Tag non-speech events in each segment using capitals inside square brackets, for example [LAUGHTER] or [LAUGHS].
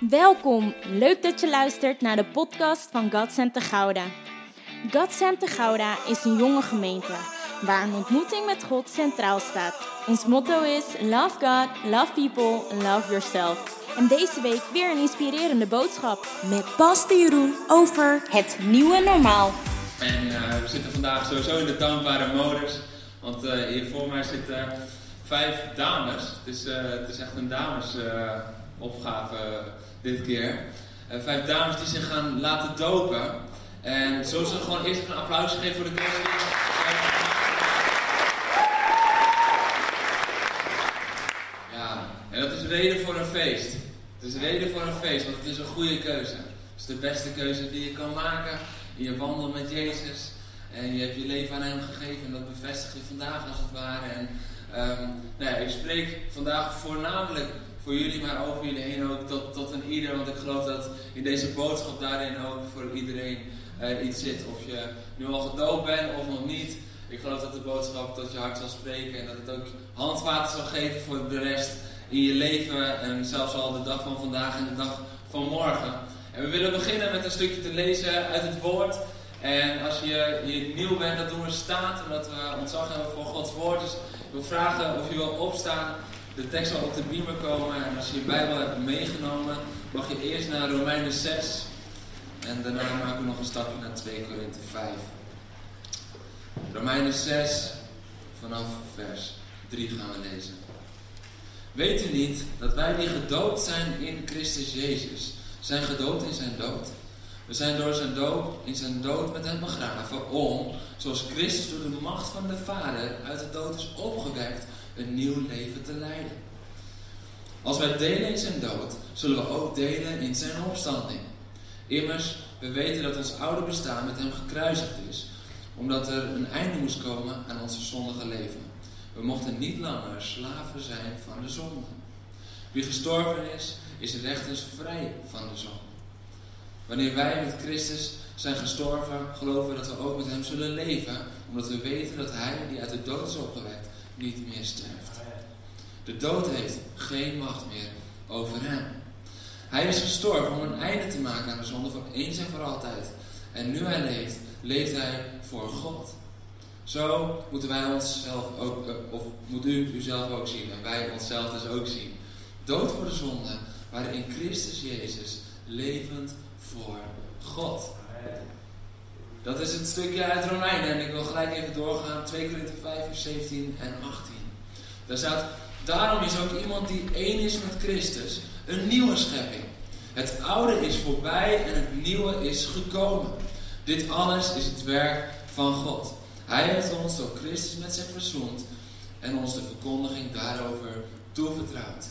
Welkom, leuk dat je luistert naar de podcast van God Center Gouda. God Center Gouda is een jonge gemeente waar een ontmoeting met God centraal staat. Ons motto is Love God, Love People, Love Yourself. En deze week weer een inspirerende boodschap met Pastor Jeroen over het nieuwe normaal. En eh, we zitten vandaag sowieso in de dankbare modus. Want eh, hier voor mij zitten vijf dames. Het is, eh, het is echt een damesopgave dit keer. vijf dames die zich gaan laten dopen. En zullen ze gewoon eerst een applaus geven voor de keuze? Ja, en dat is reden voor een feest. Het is reden voor een feest, want het is een goede keuze. Het is de beste keuze die je kan maken. Je wandelt met Jezus en je hebt je leven aan Hem gegeven en dat bevestig je vandaag als het ware. En um, nou ik spreek vandaag voornamelijk voor jullie, maar over jullie heen ook tot, tot een ieder. Want ik geloof dat in deze boodschap daarin ook voor iedereen uh, iets zit. Of je nu al gedoopt bent of nog niet. Ik geloof dat de boodschap tot je hart zal spreken en dat het ook handvaten zal geven voor de rest in je leven. En zelfs al de dag van vandaag en de dag van morgen. En we willen beginnen met een stukje te lezen uit het woord. En als je, nieuw bent, dat doen we staan, omdat we ontzag hebben voor Gods woord. Dus ik wil vragen of je wil opstaan. De tekst zal op de beamer komen. En als je je Bijbel hebt meegenomen, mag je eerst naar Romeinen 6. En daarna maken we nog een stapje naar 2 Korinthe 5. Romeinen 6, vanaf vers 3 gaan we lezen. Weet u niet dat wij die gedoopt zijn in Christus Jezus, zijn gedoopt in zijn dood? We zijn door zijn dood in zijn dood met hem begraven om, zoals Christus door de macht van de Vader uit de dood is opgewekt, een nieuw leven te leiden. Als wij delen in zijn dood, zullen we ook delen in zijn opstanding. Immers, we weten dat ons oude bestaan met hem gekruisigd is, omdat er een einde moest komen aan onze zondige leven. We mochten niet langer slaven zijn van de zonde. Wie gestorven is, is rechtens vrij van de zonde. Wanneer wij met Christus zijn gestorven, geloven we dat we ook met Hem zullen leven, omdat we weten dat Hij, die uit de dood is opgewekt, niet meer sterft. De dood heeft geen macht meer over Hem. Hij is gestorven om een einde te maken aan de zonde van eens en voor altijd. En nu Hij leeft, leeft Hij voor God. Zo moeten wij onszelf ook, eh, of moet u uzelf ook zien, en wij onszelf dus ook zien. Dood voor de zonde, waarin Christus Jezus levend voor God. Dat is het stukje uit Romeinen. En ik wil gelijk even doorgaan. 2 Korinthe 5, vers 17 en 18. Daar staat, daarom is ook iemand die één is met Christus, een nieuwe schepping. Het oude is voorbij en het nieuwe is gekomen. Dit alles is het werk van God. Hij heeft ons door Christus met zich verzoend en ons de verkondiging daarover toevertrouwd.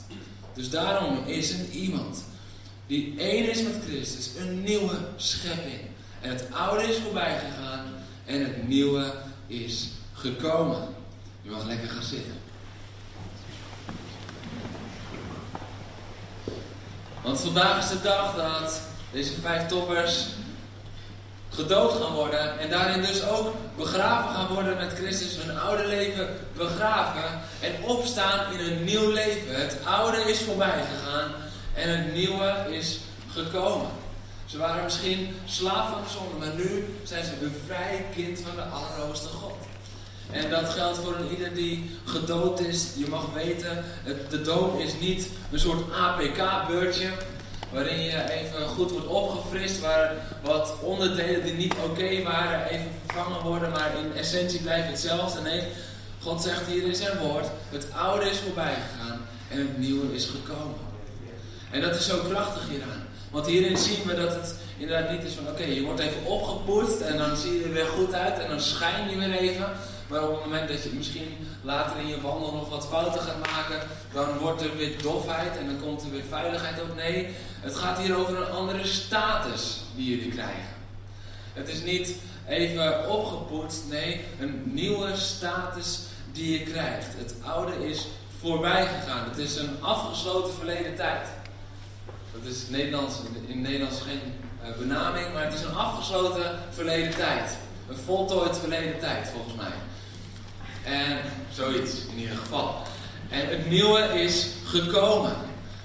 Dus daarom is er iemand die één is met Christus, een nieuwe schepping. En het oude is voorbij gegaan en het nieuwe is gekomen. Je mag lekker gaan zitten. Want vandaag is de dag dat deze vijf toppers gedood gaan worden en daarin dus ook begraven gaan worden met Christus, hun oude leven begraven en opstaan in een nieuw leven. Het oude is voorbij gegaan en het nieuwe is gekomen. Ze waren misschien slaaf van de zonde, maar nu zijn ze een vrij kind van de Allerhoogste God. En dat geldt voor een ieder die gedood is. Je mag weten, de dood is niet een soort APK-beurtje waarin je even goed wordt opgefrist, waar wat onderdelen die niet oké waren even vervangen worden, maar in essentie blijft hetzelfde. Nee, God zegt hier in zijn woord, het oude is voorbij gegaan en het nieuwe is gekomen. En dat is zo krachtig hieraan. Want hierin zien we dat het inderdaad niet is van oké, je wordt even opgepoetst en dan zie je er weer goed uit en dan schijn je weer even. Maar op het moment dat je misschien later in je wandel nog wat fouten gaat maken, dan wordt er weer dofheid en dan komt er weer veiligheid op. Nee, het gaat hier over een andere status die jullie krijgen. Het is niet even opgepoetst, nee, een nieuwe status die je krijgt. Het oude is voorbij gegaan. Het is een afgesloten verleden tijd. Dat is Nederlands, in Nederlands geen uh, benaming, maar het is een afgesloten verleden tijd. Een voltooid verleden tijd, volgens mij. En zoiets, in ieder geval. En het nieuwe is gekomen.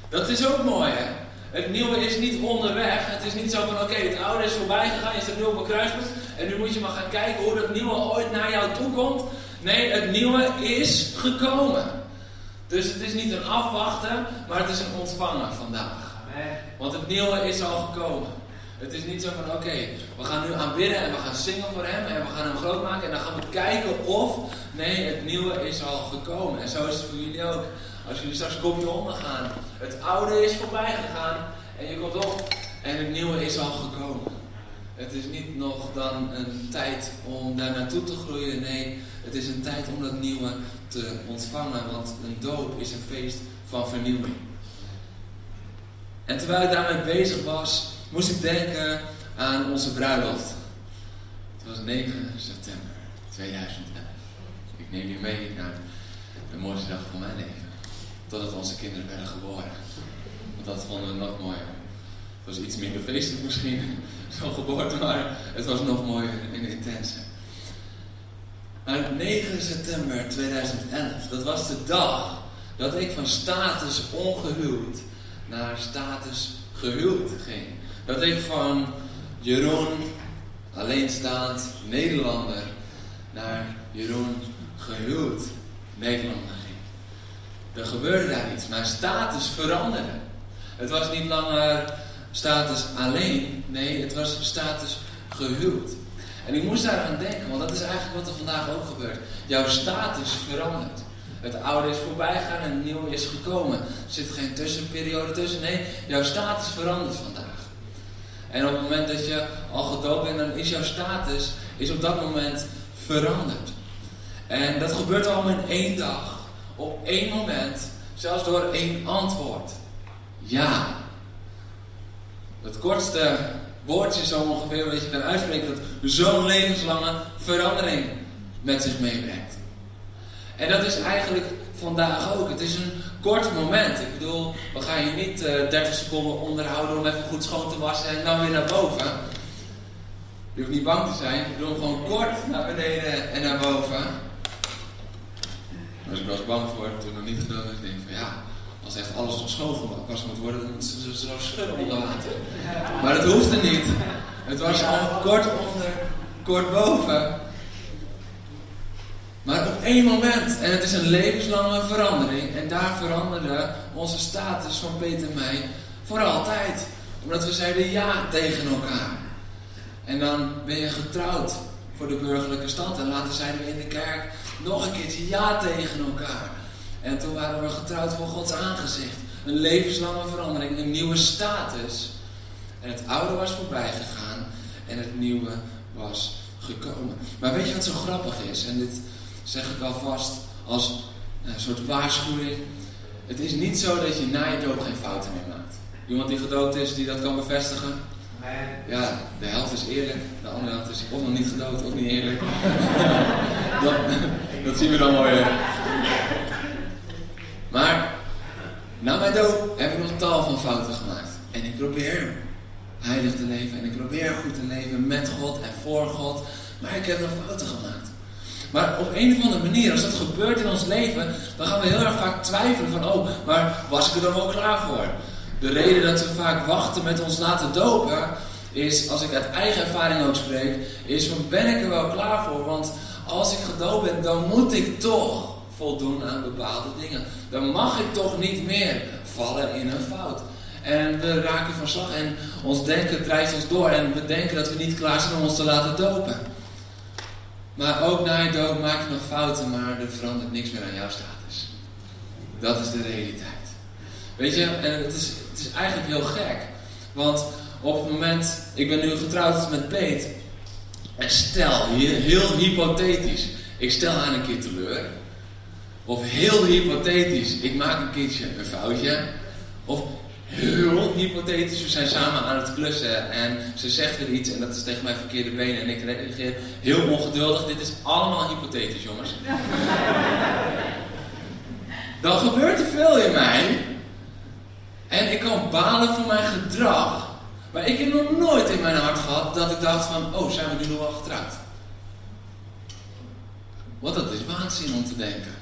Dat is ook mooi, hè? Het nieuwe is niet onderweg. Het is niet zo van oké, het oude is voorbij gegaan, je staat nu op een kruispunt. En nu moet je maar gaan kijken hoe dat nieuwe ooit naar jou toe komt. Nee, het nieuwe is gekomen. Dus het is niet een afwachten, maar het is een ontvangen vandaag. Want het nieuwe is al gekomen. Het is niet zo van oké, we gaan nu aanbidden en we gaan zingen voor hem en we gaan hem groot maken en dan gaan we kijken of. Nee, het nieuwe is al gekomen. En zo is het voor jullie ook. Als jullie straks kopje ondergaan. Het oude is voorbij gegaan en je komt op en het nieuwe is al gekomen. Het is niet nog dan een tijd om daar naartoe te groeien. Nee, het is een tijd om dat nieuwe te ontvangen. Want een doop is een feest van vernieuwing. En terwijl ik daarmee bezig was, moest ik denken aan onze bruiloft. Het was 9 september 2011. Ik neem je mee naar de mooiste dag van mijn leven. Totdat onze kinderen werden geboren. Want dat vonden we nog mooier. Het was iets minder feestelijk misschien, [LAUGHS] zo'n geboorte, maar het was nog mooier en intenser. Maar 9 september 2011, dat was de dag dat ik van status ongehuwd naar status gehuwd ging. Dat ik van Jeroen, alleenstaand Nederlander, naar Jeroen gehuwd Nederlander ging. Er gebeurde daar iets, mijn status veranderde. Het was niet langer status alleen, nee, het was status gehuwd. En ik moest daar aan denken, want dat is eigenlijk wat er vandaag ook gebeurt. Jouw status verandert. Het oude is voorbij gegaan en het nieuwe is gekomen. Er zit geen tussenperiode tussen. Nee, jouw status verandert vandaag. En op het moment dat je al gedoopt bent, dan is jouw status is op dat moment veranderd. En dat gebeurt allemaal in één dag. Op één moment. Zelfs door één antwoord. Ja. Het kortste woordje zo ongeveer wat je kan uitspreken dat zo'n levenslange verandering met zich meebrengt. En dat is eigenlijk vandaag ook. Het is een kort moment. Ik bedoel, we gaan je niet uh, 30 seconden onderhouden om even goed schoon te wassen en dan weer naar boven. Je hoeft niet bang te zijn. Ik bedoel, gewoon kort naar beneden en naar boven. Was ik eens bang voor toen nog niet gedaan Ik denk van ja, als echt alles nog schoongepast moet worden, dan zullen ze zo schudden onder water. Maar dat hoefde niet. Het was al kort onder, kort boven. Maar op één moment, en het is een levenslange verandering, en daar veranderde onze status van Peter en mij voor altijd. Omdat we zeiden ja tegen elkaar. En dan ben je getrouwd voor de burgerlijke stand. En later zeiden we in de kerk nog een keertje ja tegen elkaar. En toen waren we getrouwd voor Gods aangezicht. Een levenslange verandering, een nieuwe status. En het oude was voorbij gegaan en het nieuwe was gekomen. Maar weet je wat zo grappig is? En dit zeg ik alvast als een soort waarschuwing. Het is niet zo dat je na je doop geen fouten meer maakt. Iemand die gedoopt is, die dat kan bevestigen? Nee. Ja, de helft is eerlijk, de andere helft is of nog niet gedoopt of niet eerlijk. [LAUGHS] dat, dat zien we dan mooi. Maar na mijn doop heb ik nog tal van fouten gemaakt. En ik probeer heilig te leven en ik probeer goed te leven met God en voor God. Maar ik heb nog fouten gemaakt. Maar op een of andere manier, als dat gebeurt in ons leven, dan gaan we heel erg vaak twijfelen van, oh, maar was ik er dan wel klaar voor? De reden dat we vaak wachten met ons laten dopen, is, als ik uit eigen ervaring ook spreek, is van, ben ik er wel klaar voor? Want als ik gedoopt ben, dan moet ik toch voldoen aan bepaalde dingen. Dan mag ik toch niet meer vallen in een fout. En we raken van slag en ons denken drijft ons door en we denken dat we niet klaar zijn om ons te laten dopen. Maar ook na je dood maak je nog fouten, maar er verandert niks meer aan jouw status. Dat is de realiteit. Weet je, en het is, het is eigenlijk heel gek. Want op het moment, ik ben nu getrouwd met Peet. En stel, heel hypothetisch, ik stel haar een keer teleur. Of heel hypothetisch, ik maak een keertje een foutje. Of heel hypothetisch, we zijn samen aan het klussen en ze zegt weer iets en dat is tegen mijn verkeerde benen en ik reageer heel ongeduldig. Dit is allemaal hypothetisch, jongens. [LAUGHS] Dan gebeurt er veel in mij en ik kan balen van mijn gedrag. Maar ik heb nog nooit in mijn hart gehad dat ik dacht van, oh, zijn we nu nog wel getrouwd? Want dat is waanzin om te denken.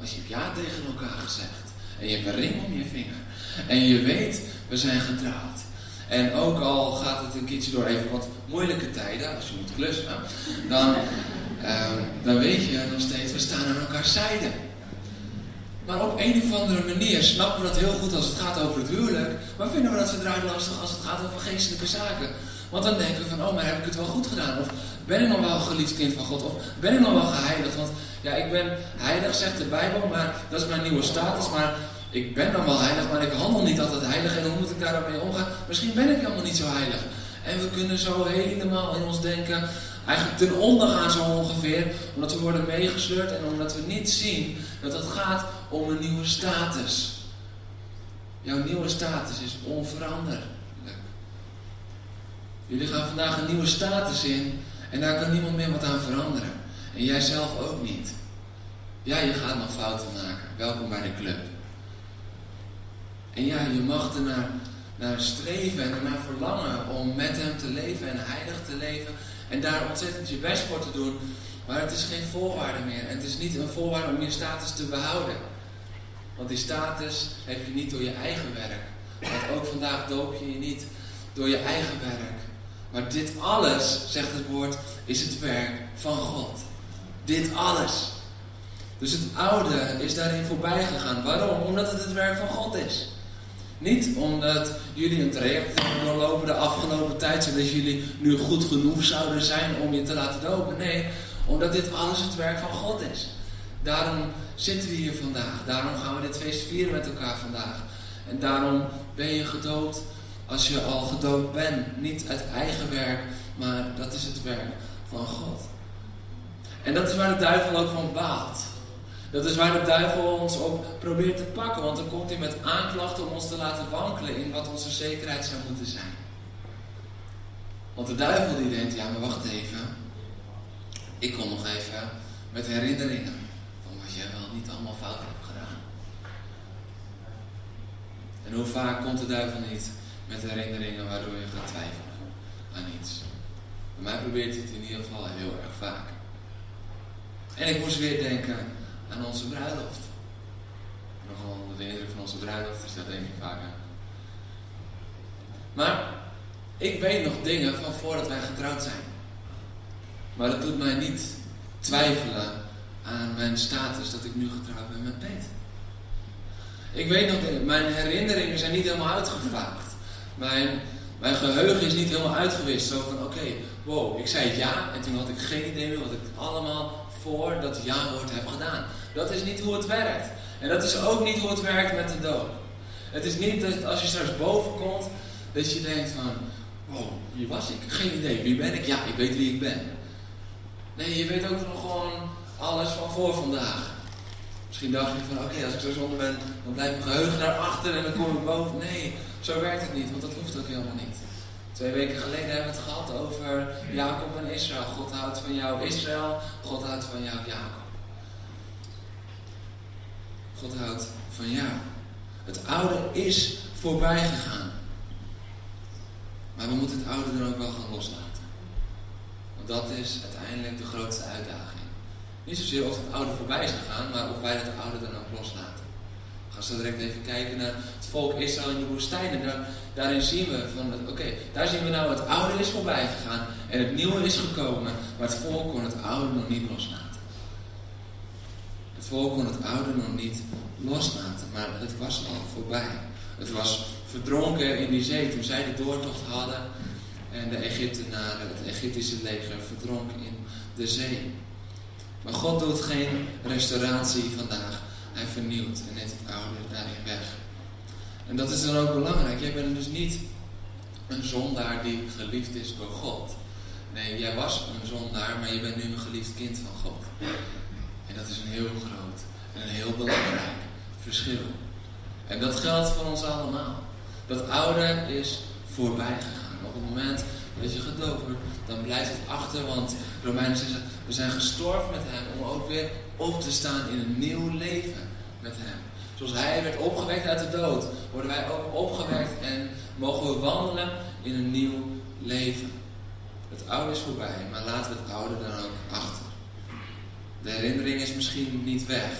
Als je hebt ja tegen elkaar gezegd en je hebt een ring om je vinger en je weet we zijn getrouwd. En ook al gaat het een keertje door even wat moeilijke tijden, als je moet klussen, dan, ehm, dan weet je nog steeds, we staan aan elkaar zijde. Maar op een of andere manier snappen we dat heel goed als het gaat over het huwelijk, maar vinden we dat verdraaid lastig als het gaat over geestelijke zaken. Want dan denken we van, oh, maar heb ik het wel goed gedaan? Of ben ik nog wel geliefd kind van God? Of ben ik nog wel geheiligd? Want ja, ik ben heilig, zegt de Bijbel, maar dat is mijn nieuwe status. Maar ik ben dan wel heilig, maar ik handel niet altijd heilig. En hoe moet ik daar mee omgaan? Misschien ben ik helemaal niet zo heilig. En we kunnen zo helemaal in ons denken, eigenlijk ten onder gaan zo ongeveer. Omdat we worden meegesleurd en omdat we niet zien dat het gaat om een nieuwe status. Jouw nieuwe status is onveranderlijk. Jullie gaan vandaag een nieuwe status in en daar kan niemand meer wat aan veranderen. En jij zelf ook niet. Ja, je gaat nog fouten maken. Welkom bij de club. En ja, je mag er naar, streven en naar verlangen om met hem te leven en heilig te leven. En daar ontzettend je best voor te doen. Maar het is geen voorwaarde meer. En het is niet een voorwaarde om je status te behouden. Want die status heb je niet door je eigen werk. Want ook vandaag doop je je niet door je eigen werk. Maar dit alles, zegt het woord, is het werk van God. Dit alles. Dus het oude is daarin voorbij gegaan. Waarom? Omdat het het werk van God is. Niet omdat jullie een traject doorlopen de afgelopen tijd, zodat jullie nu goed genoeg zouden zijn om je te laten dopen. Nee, omdat dit alles het werk van God is. Daarom zitten we hier vandaag. Daarom gaan we dit feest vieren met elkaar vandaag. En daarom ben je gedoopt als je al gedoopt bent. Niet uit eigen werk, maar dat is het werk van God. En dat is waar de duivel ook van baalt. Dat is waar de duivel ons op probeert te pakken, want dan komt hij met aanklachten om ons te laten wankelen in wat onze zekerheid zou moeten zijn. Want de duivel die denkt, ja maar wacht even, ik kom nog even met herinneringen van wat jij wel niet allemaal fout hebt gedaan. En hoe vaak komt de duivel niet met herinneringen waardoor je gaat twijfelen aan iets. Bij mij probeert het in ieder geval heel erg vaak. En ik moest weer denken aan onze bruiloft. Nogal onder de indruk van onze bruiloft, dus dat denk ik vaak aan. Maar ik weet nog dingen van voordat wij getrouwd zijn. Maar dat doet mij niet twijfelen aan mijn status dat ik nu getrouwd ben met Peter. Ik weet nog, mijn herinneringen zijn niet helemaal uitgevaagd. Mijn, mijn geheugen is niet helemaal uitgewist. Zo van, oké, wow, ik zei ja en toen had ik geen idee meer wat ik allemaal voor dat ja-woord heb gedaan. Dat is niet hoe het werkt. En dat is ook niet hoe het werkt met de dood. Het is niet dat als je straks boven komt, dat je denkt van, wow, wie was ik? Geen idee, wie ben ik? Ja, ik weet wie ik ben. Nee, je weet ook nog gewoon alles van voor vandaag. Misschien dacht je van, oké, als ik zo zonder ben, dan blijft mijn geheugen naar achter en dan kom ik boven. Nee, zo werkt het niet, want dat hoeft ook helemaal niet. Twee weken geleden hebben we het gehad over Jacob en Israël. God houdt van jou Israël, God houdt van jou Jacob. God houdt van jou. Het oude is voorbij gegaan. Maar we moeten het oude dan ook wel gaan loslaten. Want dat is uiteindelijk de grootste uitdaging. Niet zozeer of het oude voorbij is gegaan, maar of wij het oude dan ook loslaten. We gaan zo direct even kijken naar volk Israël in de woestijn. En daar, daarin zien we van, oké, daar zien we nou het oude is voorbij gegaan en het nieuwe is gekomen. Maar het volk kon het oude nog niet loslaten. Het volk kon het oude nog niet loslaten, maar het was al voorbij. Het was verdronken in die zee toen zij de doortocht hadden. En de Egyptenaren, het Egyptische leger, verdronk in de zee. Maar God doet geen restauratie vandaag. Hij vernieuwt en neemt het oude daarin weg. En dat is dan ook belangrijk. Jij bent dus niet een zondaar die geliefd is door God. Nee, jij was een zondaar, maar je bent nu een geliefd kind van God. En dat is een heel groot en een heel belangrijk verschil. En dat geldt voor ons allemaal. Dat oude is voorbij gegaan. Op het moment dat je gedoopt wordt, dan blijft het achter. Want Romeinen zeggen, we zijn gestorven met hem om ook weer op te staan in een nieuw leven met hem. Zoals hij werd opgewekt uit de dood, worden wij ook opgewekt en mogen we wandelen in een nieuw leven. Het oude is voorbij, maar laten we het oude dan ook achter. De herinnering is misschien niet weg,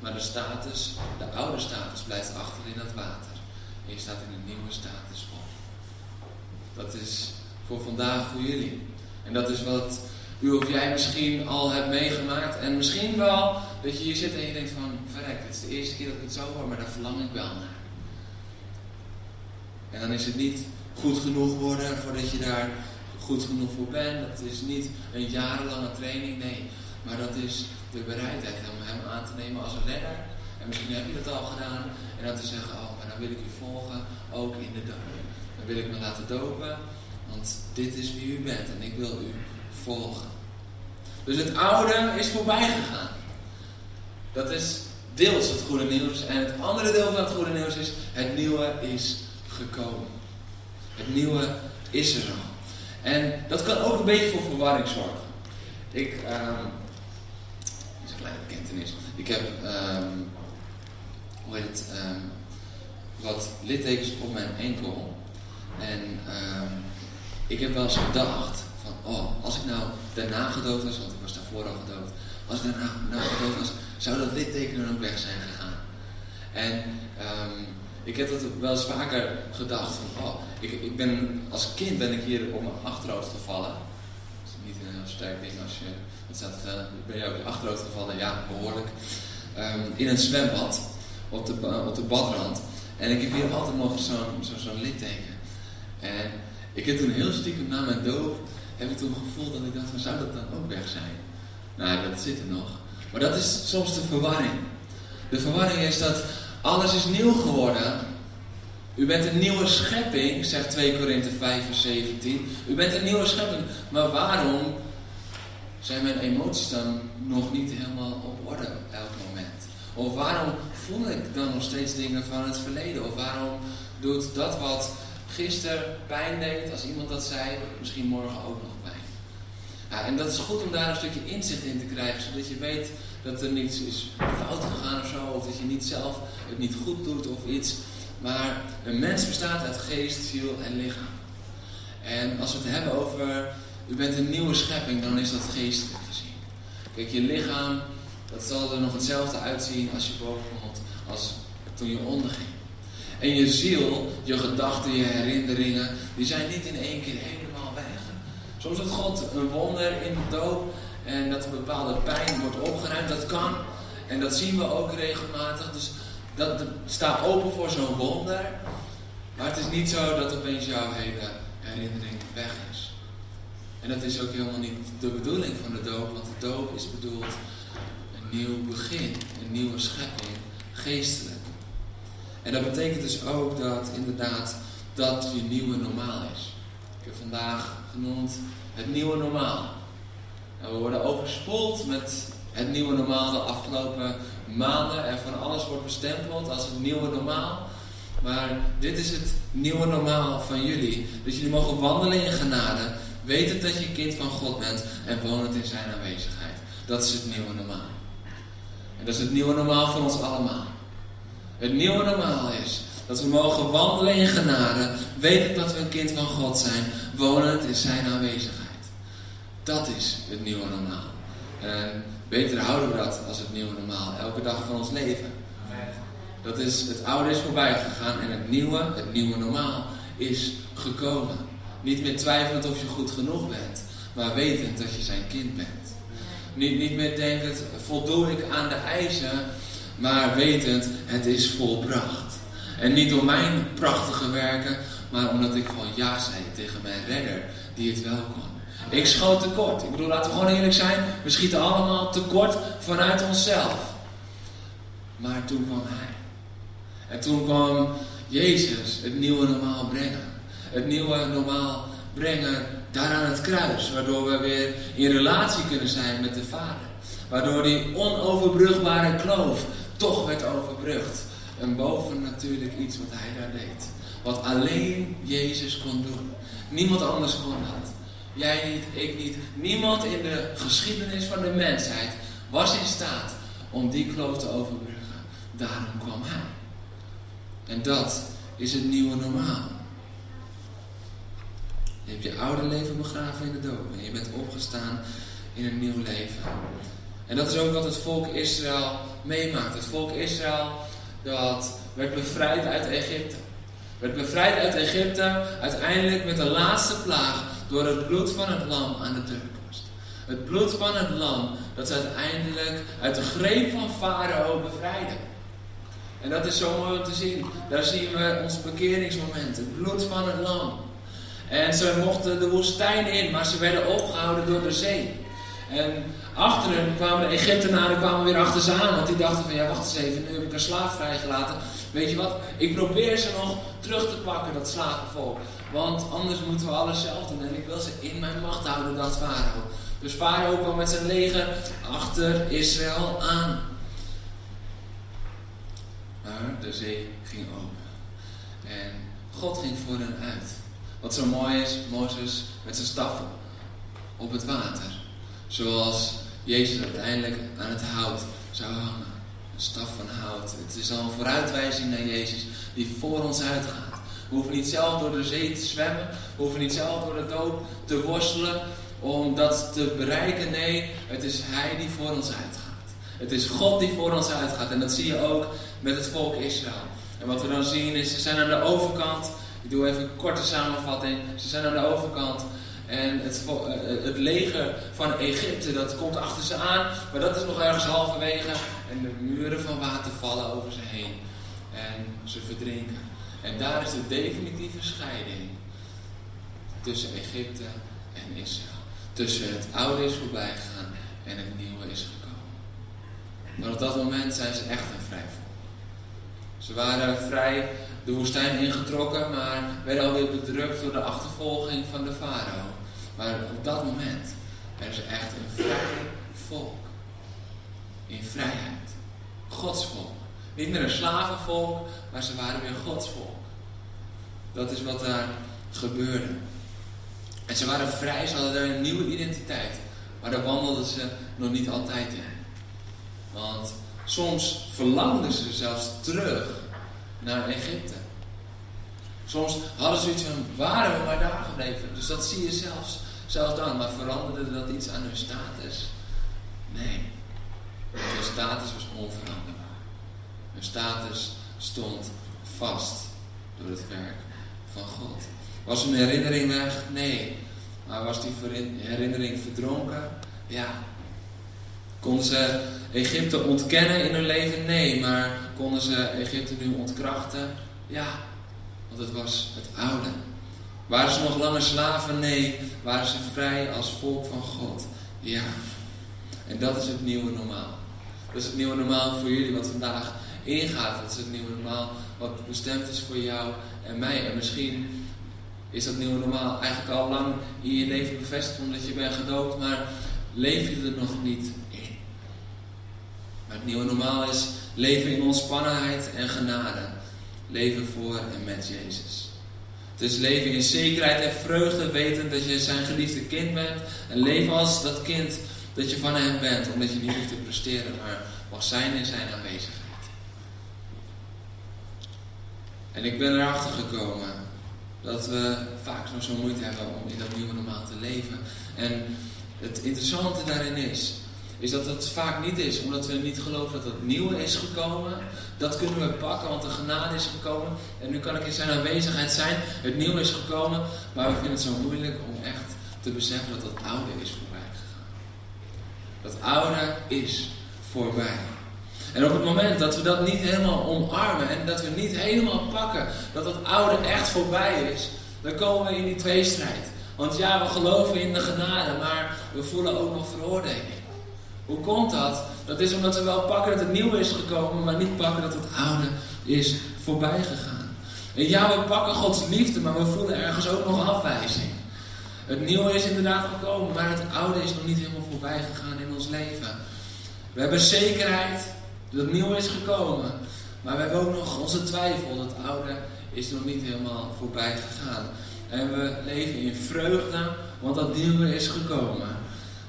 maar de status, de oude status blijft achter in het water. En je staat in een nieuwe status Dat is voor vandaag voor jullie. En dat is wat u of jij misschien al hebt meegemaakt. En misschien wel dat je hier zit en je denkt van, verrek, het is de eerste keer dat ik het zo hoor, maar daar verlang ik wel naar. En dan is het niet goed genoeg worden voordat je daar goed genoeg voor bent. Dat is niet een jarenlange training, nee. Maar dat is de bereidheid om hem aan te nemen als een redder. En misschien heb je dat al gedaan. En dan te zeggen, oh, maar dan wil ik u volgen, ook in de doop. Dan wil ik me laten dopen, want dit is wie u bent en ik wil u volgen. Dus het oude is voorbij gegaan. Dat is deels het goede nieuws. En het andere deel van het goede nieuws is, het nieuwe is gekomen. Het nieuwe is er al. En dat kan ook een beetje voor verwarring zorgen. Ik, um, is een kleine bekentenis. Ik heb, um, hoe heet het, um, wat littekens op mijn enkel. En ik heb wel eens gedacht van, oh, als ik nou daarna gedood was, want ik was daarvoor al gedood. Als ik daarna nou gedood was, zou dat litteken dan ook weg zijn gegaan. En um, ik heb dat wel eens vaker gedacht van, oh, ik, ik ben, als kind ben ik hier op mijn achterhoofd gevallen. Dat is niet een heel sterk ding als je, het staat, uh, ben je op je achterhoofd gevallen? Ja, behoorlijk. Um, in een zwembad, op de, op de badrand. En ik heb hier altijd nog zo'n zo, zo litteken. En ik heb toen heel stiekem na mijn doop, heb ik toen gevoeld dat ik dacht, van, zou dat dan ook weg zijn? Nou, dat zit er nog. Maar dat is soms de verwarring. De verwarring is dat alles is nieuw geworden. U bent een nieuwe schepping, zegt 2 Korinthe 5 vers 17. U bent een nieuwe schepping. Maar waarom zijn mijn emoties dan nog niet helemaal op orde op elk moment? Of waarom voel ik dan nog steeds dingen van het verleden? Of waarom doet dat wat gisteren pijn deed, als iemand dat zei, misschien morgen ook nog? En dat is goed om daar een stukje inzicht in te krijgen, zodat je weet dat er niets is fout gegaan of zo, of dat je niet zelf het niet goed doet of iets. Maar een mens bestaat uit geest, ziel en lichaam. En als we het hebben over, u bent een nieuwe schepping, dan is dat geestelijk gezien. Kijk, je lichaam, dat zal er nog hetzelfde uitzien als je boven komt, als toen je onderging. En je ziel, je gedachten, je herinneringen, die zijn niet in één keer helemaal. Soms doet God een wonder in de doop en dat een bepaalde pijn wordt opgeruimd. Dat kan. En dat zien we ook regelmatig. Dus dat, staat open voor zo'n wonder. Maar het is niet zo dat opeens jouw hele herinnering weg is. En dat is ook helemaal niet de bedoeling van de doop. Want de doop is bedoeld een nieuw begin. Een nieuwe schepping. Geestelijk. En dat betekent dus ook dat inderdaad dat je nieuwe normaal is. Ik heb vandaag genoemd het nieuwe normaal. We worden overspoeld met het nieuwe normaal de afgelopen maanden. En van alles wordt bestempeld als het nieuwe normaal. Maar dit is het nieuwe normaal van jullie. Dus jullie mogen wandelen in genade. Weten dat je kind van God bent. En wonen in zijn aanwezigheid. Dat is het nieuwe normaal. En dat is het nieuwe normaal van ons allemaal. Het nieuwe normaal is dat we mogen wandelen in genade. Weten dat we een kind van God zijn. Wonen in zijn aanwezigheid. Dat is het nieuwe normaal. En beter houden we dat als het nieuwe normaal. Elke dag van ons leven. Dat is, het oude is voorbij gegaan en het nieuwe, het nieuwe normaal, is gekomen. Niet meer twijfelend of je goed genoeg bent, maar wetend dat je zijn kind bent. Niet, niet meer denkend, voldoe ik aan de eisen, maar wetend, het is volbracht. En niet door mijn prachtige werken, maar omdat ik gewoon ja zei tegen mijn redder, die het wel kon. Ik schoot tekort. Ik bedoel, laten we gewoon eerlijk zijn. We schieten allemaal tekort vanuit onszelf. Maar toen kwam Hij. En toen kwam Jezus het nieuwe normaal brengen. Het nieuwe normaal brengen daar aan het kruis. Waardoor we weer in relatie kunnen zijn met de Vader. Waardoor die onoverbrugbare kloof toch werd overbrugd. En boven natuurlijk iets wat hij daar deed. Wat alleen Jezus kon doen. Niemand anders kon dat. Jij niet, ik niet. Niemand in de geschiedenis van de mensheid was in staat om die kloof te overbruggen. Daarom kwam hij. En dat is het nieuwe normaal. Je hebt je oude leven begraven in de dood. En je bent opgestaan in een nieuw leven. En dat is ook wat het volk Israël meemaakt. Het volk Israël dat werd bevrijd uit Egypte. Werd bevrijd uit Egypte, uiteindelijk met de laatste plaag door het bloed van het lam aan de deurpost. Het bloed van het lam dat ze uiteindelijk uit de greep van Farao bevrijden. En dat is zo mooi om te zien. Daar zien we ons bekeringsmoment, het bloed van het lam. En ze mochten de woestijn in, maar ze werden opgehouden door de zee. En achter hen kwamen de Egyptenaren kwamen weer achter ze aan, want die dachten van ja wacht eens even, nu heb ik een slaaf vrijgelaten. Weet je wat, ik probeer ze nog terug te pakken, dat slavenvolk. Want anders moeten we alles zelf doen en ik wil ze in mijn macht houden, dat Farao. Dus Farao kwam met zijn leger achter Israël aan. Maar de zee ging open. En God ging voor hen uit. Wat zo mooi is, Mozes met zijn staffen op het water. Zoals Jezus uiteindelijk aan het hout zou hangen. Een staf van hout. Het is al een vooruitwijzing naar Jezus die voor ons uitgaat. We hoeven niet zelf door de zee te zwemmen. We hoeven niet zelf door de dood te worstelen om dat te bereiken. Nee, het is Hij die voor ons uitgaat. Het is God die voor ons uitgaat. En dat zie je ook met het volk Israël. En wat we dan zien is, ze zijn aan de overkant. Ik doe even een korte samenvatting. Ze zijn aan de overkant. En het, eh, het, leger van Egypte, dat komt achter ze aan. Maar dat is nog ergens halverwege. En de muren van water vallen over ze heen. En ze verdrinken. En daar is de definitieve scheiding tussen Egypte en Israël. Tussen het oude is voorbij gegaan en het nieuwe is gekomen. Maar op dat moment zijn ze echt een vrij volk. Ze waren vrij de woestijn ingetrokken, maar werden alweer bedrukt door de achtervolging van de farao. Maar op dat moment werden ze echt een vrij volk. In vrijheid. Gods volk. Niet meer een slavenvolk, maar ze waren weer Gods volk. Dat is wat daar gebeurde. En ze waren vrij, ze hadden een nieuwe identiteit. Maar daar wandelden ze nog niet altijd in. Want soms verlangden ze zelfs terug naar Egypte. Soms hadden ze iets van, waren maar daar gebleven. Dus dat zie je zelfs, zelfs dan. Maar veranderde dat iets aan hun status? Nee. Hun status was onveranderbaar. Hun status stond vast door het werk van God. Was hun herinnering weg? Nee. Maar was die herinnering verdronken? Ja. Konden ze Egypte ontkennen in hun leven? Nee. Maar konden ze Egypte nu ontkrachten? Ja. Want het was het oude. Waren ze nog langer slaven? Nee. Waren ze vrij als volk van God? Ja. En dat is het nieuwe normaal. Dat is het nieuwe normaal voor jullie wat vandaag ingaat. Dat is het nieuwe normaal wat bestemd is voor jou en mij. En misschien is dat nieuwe normaal eigenlijk al lang in je leven bevestigd omdat je bent gedoopt, maar leef je er nog niet. Maar het nieuwe normaal is leven in ontspannenheid en genade. Leven voor en met Jezus. Het is leven in zekerheid en vreugde, wetend dat je zijn geliefde kind bent. En leven als dat kind dat je van hem bent, omdat je niet hoeft te presteren, maar mag zijn in zijn aanwezigheid. En ik ben erachter gekomen dat we vaak nog zo moeite hebben om in dat nieuwe normaal te leven. En het interessante daarin is, is dat het vaak niet is omdat we niet geloven dat het nieuwe is gekomen. Dat kunnen we pakken, want de genade is gekomen. En nu kan ik in zijn aanwezigheid zijn. Het nieuwe is gekomen, maar we vinden het zo moeilijk om echt te beseffen dat het oude is voorbij gegaan. Dat oude is voorbij. En op het moment dat we dat niet helemaal omarmen en dat we niet helemaal pakken dat het oude echt voorbij is, dan komen we in die tweestrijd. Want ja, we geloven in de genade, maar we voelen ook nog veroordeling. Hoe komt dat? Dat is omdat we wel pakken dat het nieuwe is gekomen, maar niet pakken dat het oude is voorbij gegaan. En ja, we pakken Gods liefde, maar we voelen ergens ook nog afwijzing. Het nieuwe is inderdaad gekomen, maar het oude is nog niet helemaal voorbij gegaan in ons leven. We hebben zekerheid, dat het nieuwe is gekomen. Maar we hebben ook nog onze twijfel. Dat oude is nog niet helemaal voorbij gegaan. En we leven in vreugde, want dat nieuwe is gekomen.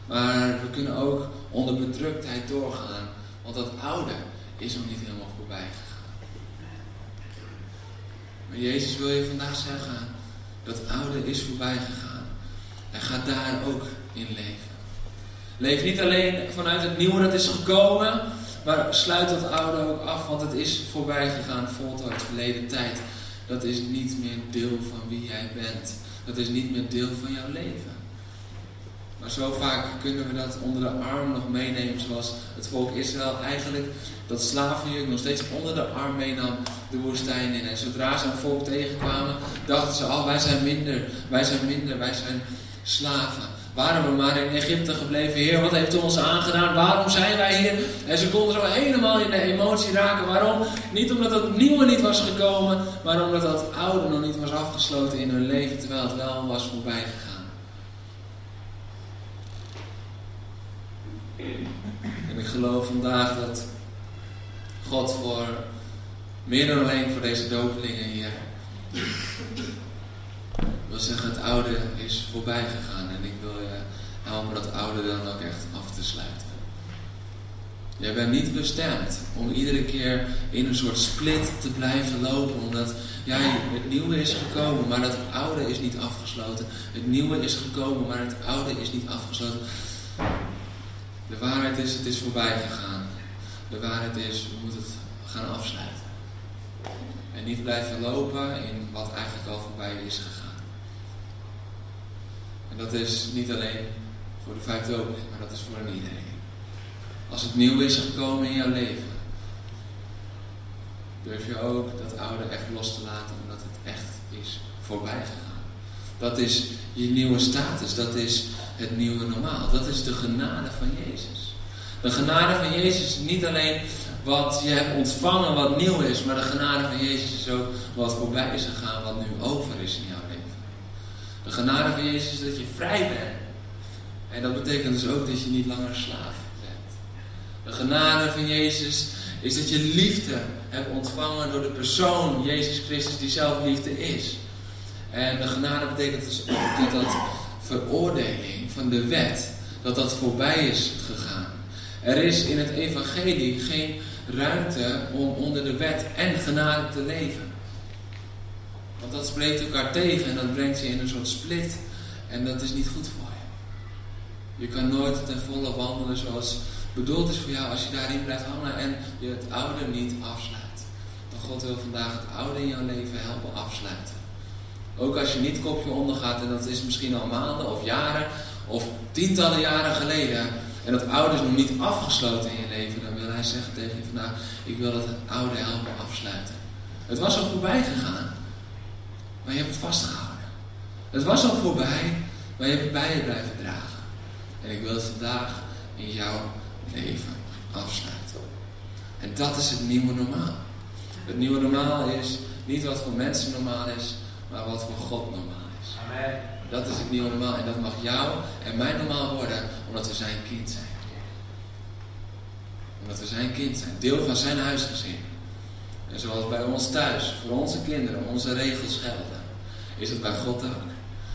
Maar we kunnen ook onder bedruktheid doorgaan, want dat oude is nog niet helemaal voorbij gegaan. Maar Jezus wil je vandaag zeggen, dat oude is voorbij gegaan. Hij gaat daar ook in leven. Leef niet alleen vanuit het nieuwe dat is gekomen, maar sluit dat oude ook af, want het is voorbij gegaan, voltooid, verleden tijd. dat is niet meer deel van wie jij bent. Dat is niet meer deel van jouw leven. Maar zo vaak kunnen we dat onder de arm nog meenemen, zoals het volk Israël eigenlijk dat slavenjuk nog steeds onder de arm meenam de woestijn in. En zodra ze een volk tegenkwamen, dachten ze, oh wij zijn minder, wij zijn minder, wij zijn slaven. Waarom we maar in Egypte gebleven? Heer, wat heeft u ons aangedaan? Waarom zijn wij hier? En ze konden zo helemaal in de emotie raken. Waarom? Niet omdat het nieuwe niet was gekomen, maar omdat het oude nog niet was afgesloten in hun leven, terwijl het wel was voorbij gegaan. En ik geloof vandaag dat God voor meer dan alleen voor deze dopelingen hier wil zeggen, het oude is voorbij gegaan en ik wil je helpen dat oude dan ook echt af te sluiten. Jij bent niet bestemd om iedere keer in een soort split te blijven lopen, omdat jij het nieuwe is gekomen, maar dat oude is niet afgesloten. Het nieuwe is gekomen, maar het oude is niet afgesloten. De waarheid is, het is voorbij gegaan. De waarheid is, we moeten het gaan afsluiten. En niet blijven lopen in wat eigenlijk al voorbij is gegaan. En dat is niet alleen voor de vijfde opening, maar dat is voor iedereen. Als het nieuw is gekomen in jouw leven, durf je ook dat oude echt los te laten, omdat het echt is voorbij gegaan. Dat is je nieuwe status, dat is het nieuwe normaal. Dat is de genade van Jezus. De genade van Jezus is niet alleen wat je hebt ontvangen, wat nieuw is, maar de genade van Jezus is ook wat voorbij is gegaan, wat nu over is in jouw leven. De genade van Jezus is dat je vrij bent. En dat betekent dus ook dat je niet langer slaaf bent. De genade van Jezus is dat je liefde hebt ontvangen door de persoon Jezus Christus die zelf liefde is. En de genade betekent dus ook dat dat veroordeling van de wet, dat dat voorbij is gegaan. Er is in het evangelie geen ruimte om onder de wet en genade te leven. Want dat spreekt elkaar tegen en dat brengt je in een soort split. En dat is niet goed voor je. Je kan nooit ten volle wandelen zoals bedoeld is voor jou als je daarin blijft hangen en je het oude niet afsluit. Dan God wil vandaag het oude in jouw leven helpen afsluiten. Ook als je niet kopje ondergaat en dat is misschien al maanden of jaren of tientallen jaren geleden. En dat oude is nog niet afgesloten in je leven. Dan wil hij zeggen tegen je vandaag, ik wil dat oude helpen afsluiten. Het was al voorbij gegaan. Maar je hebt het vastgehouden. Het was al voorbij, maar je hebt het bij je blijven dragen. En ik wil het vandaag in jouw leven afsluiten. En dat is het nieuwe normaal. Het nieuwe normaal is niet wat voor mensen normaal is, maar wat voor God normaal is. Amen. Dat is het nieuwe normaal en dat mag jou en mijn normaal worden, omdat we zijn kind zijn. Omdat we zijn kind zijn, deel van zijn huisgezin. En zoals bij ons thuis, voor onze kinderen, onze regels gelden, is het bij God ook.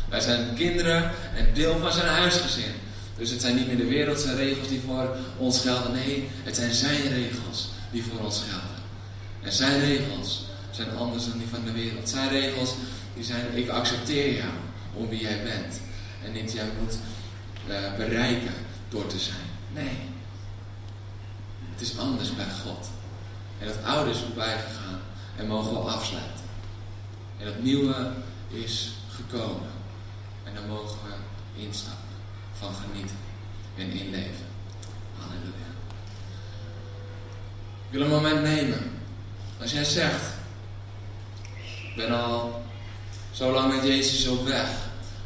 Wij zijn kinderen en deel van zijn huisgezin. Dus het zijn niet meer de wereldse regels die voor ons gelden. Nee, het zijn zijn regels die voor ons gelden. En zijn regels zijn anders dan die van de wereld. Zijn regels die zijn, ik accepteer jou om wie jij bent. En niet jij moet uh, bereiken door te zijn. Nee. Het is anders bij God. En het oude is voorbij gegaan en mogen we afsluiten. En het nieuwe is gekomen. En dan mogen we instappen van genieten en inleven. Halleluja. Ik wil een moment nemen. Als jij zegt, ik ben al zo lang met Jezus op weg.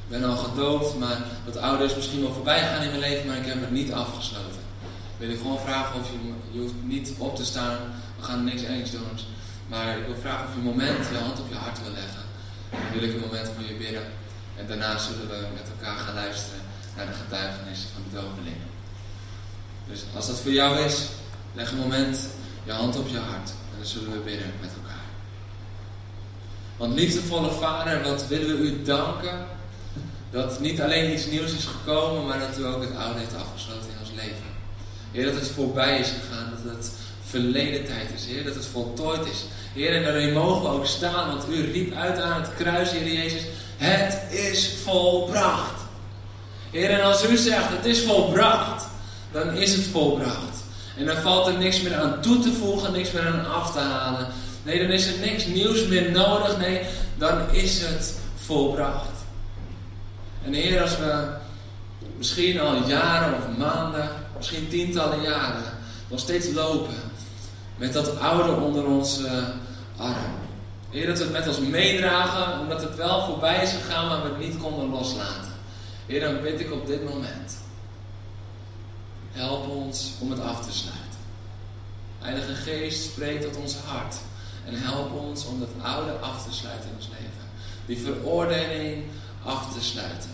Ik ben al gedoopt, maar dat oude is misschien wel voorbij gegaan in mijn leven, maar ik heb het niet afgesloten. Wil ik gewoon vragen of je, je hoeft niet op te staan, we gaan niks engs doen. Maar ik wil vragen of je een moment je hand op je hart wil leggen. Dan wil ik een moment voor je bidden. En daarna zullen we met elkaar gaan luisteren naar de getuigenissen van de dopelingen. Dus als dat voor jou is, leg een moment je hand op je hart. En dan zullen we bidden met elkaar. Want liefdevolle Vader, wat willen we u danken dat niet alleen iets nieuws is gekomen, maar dat u ook het oude heeft afgesloten in ons leven. Heer, dat het voorbij is gegaan, dat het verleden tijd is, Heer, dat het voltooid is. Heer, en daarin mogen we ook staan, want u riep uit aan het kruis, Heer Jezus, het is volbracht. Heer, en als u zegt, het is volbracht, dan is het volbracht. En dan valt er niks meer aan toe te voegen, niks meer aan af te halen. Nee, dan is er niks nieuws meer nodig. Nee, dan is het volbracht. En Heer, als we misschien al jaren of maanden, misschien tientallen jaren, nog steeds lopen met dat oude onder onze arm. Heer, dat we het met ons meedragen, omdat het wel voorbij is gegaan, maar we het niet konden loslaten. Heer, dan bid ik op dit moment. Help ons om het af te sluiten. Heilige Geest, spreek tot ons hart. En help ons om dat oude af te sluiten in ons leven. Die veroordeling af te sluiten.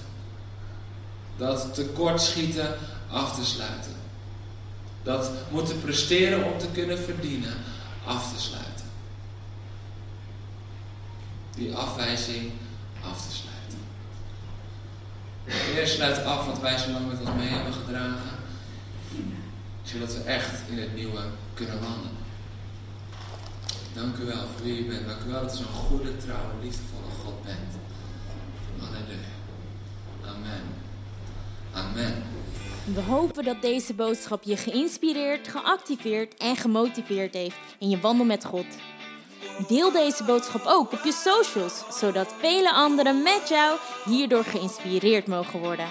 Dat tekortschieten af te sluiten. Dat moeten presteren om te kunnen verdienen af te sluiten. Die afwijzing af te sluiten. Heer, sluit af wat wij zo lang met ons mee hebben gedragen. Zodat we echt in het nieuwe kunnen wandelen. Dank u wel voor wie u bent. Dank u wel dat u zo'n goede, trouwe, liefdevolle God bent. Amen. Amen. We hopen dat deze boodschap je geïnspireerd, geactiveerd en gemotiveerd heeft in je wandel met God. Deel deze boodschap ook op je socials, zodat vele anderen met jou hierdoor geïnspireerd mogen worden.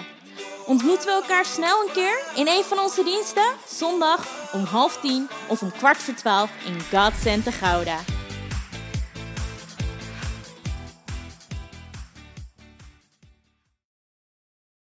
Ontmoeten we elkaar snel een keer in een van onze diensten? Zondag om half tien of om kwart voor twaalf in God Center Gouda.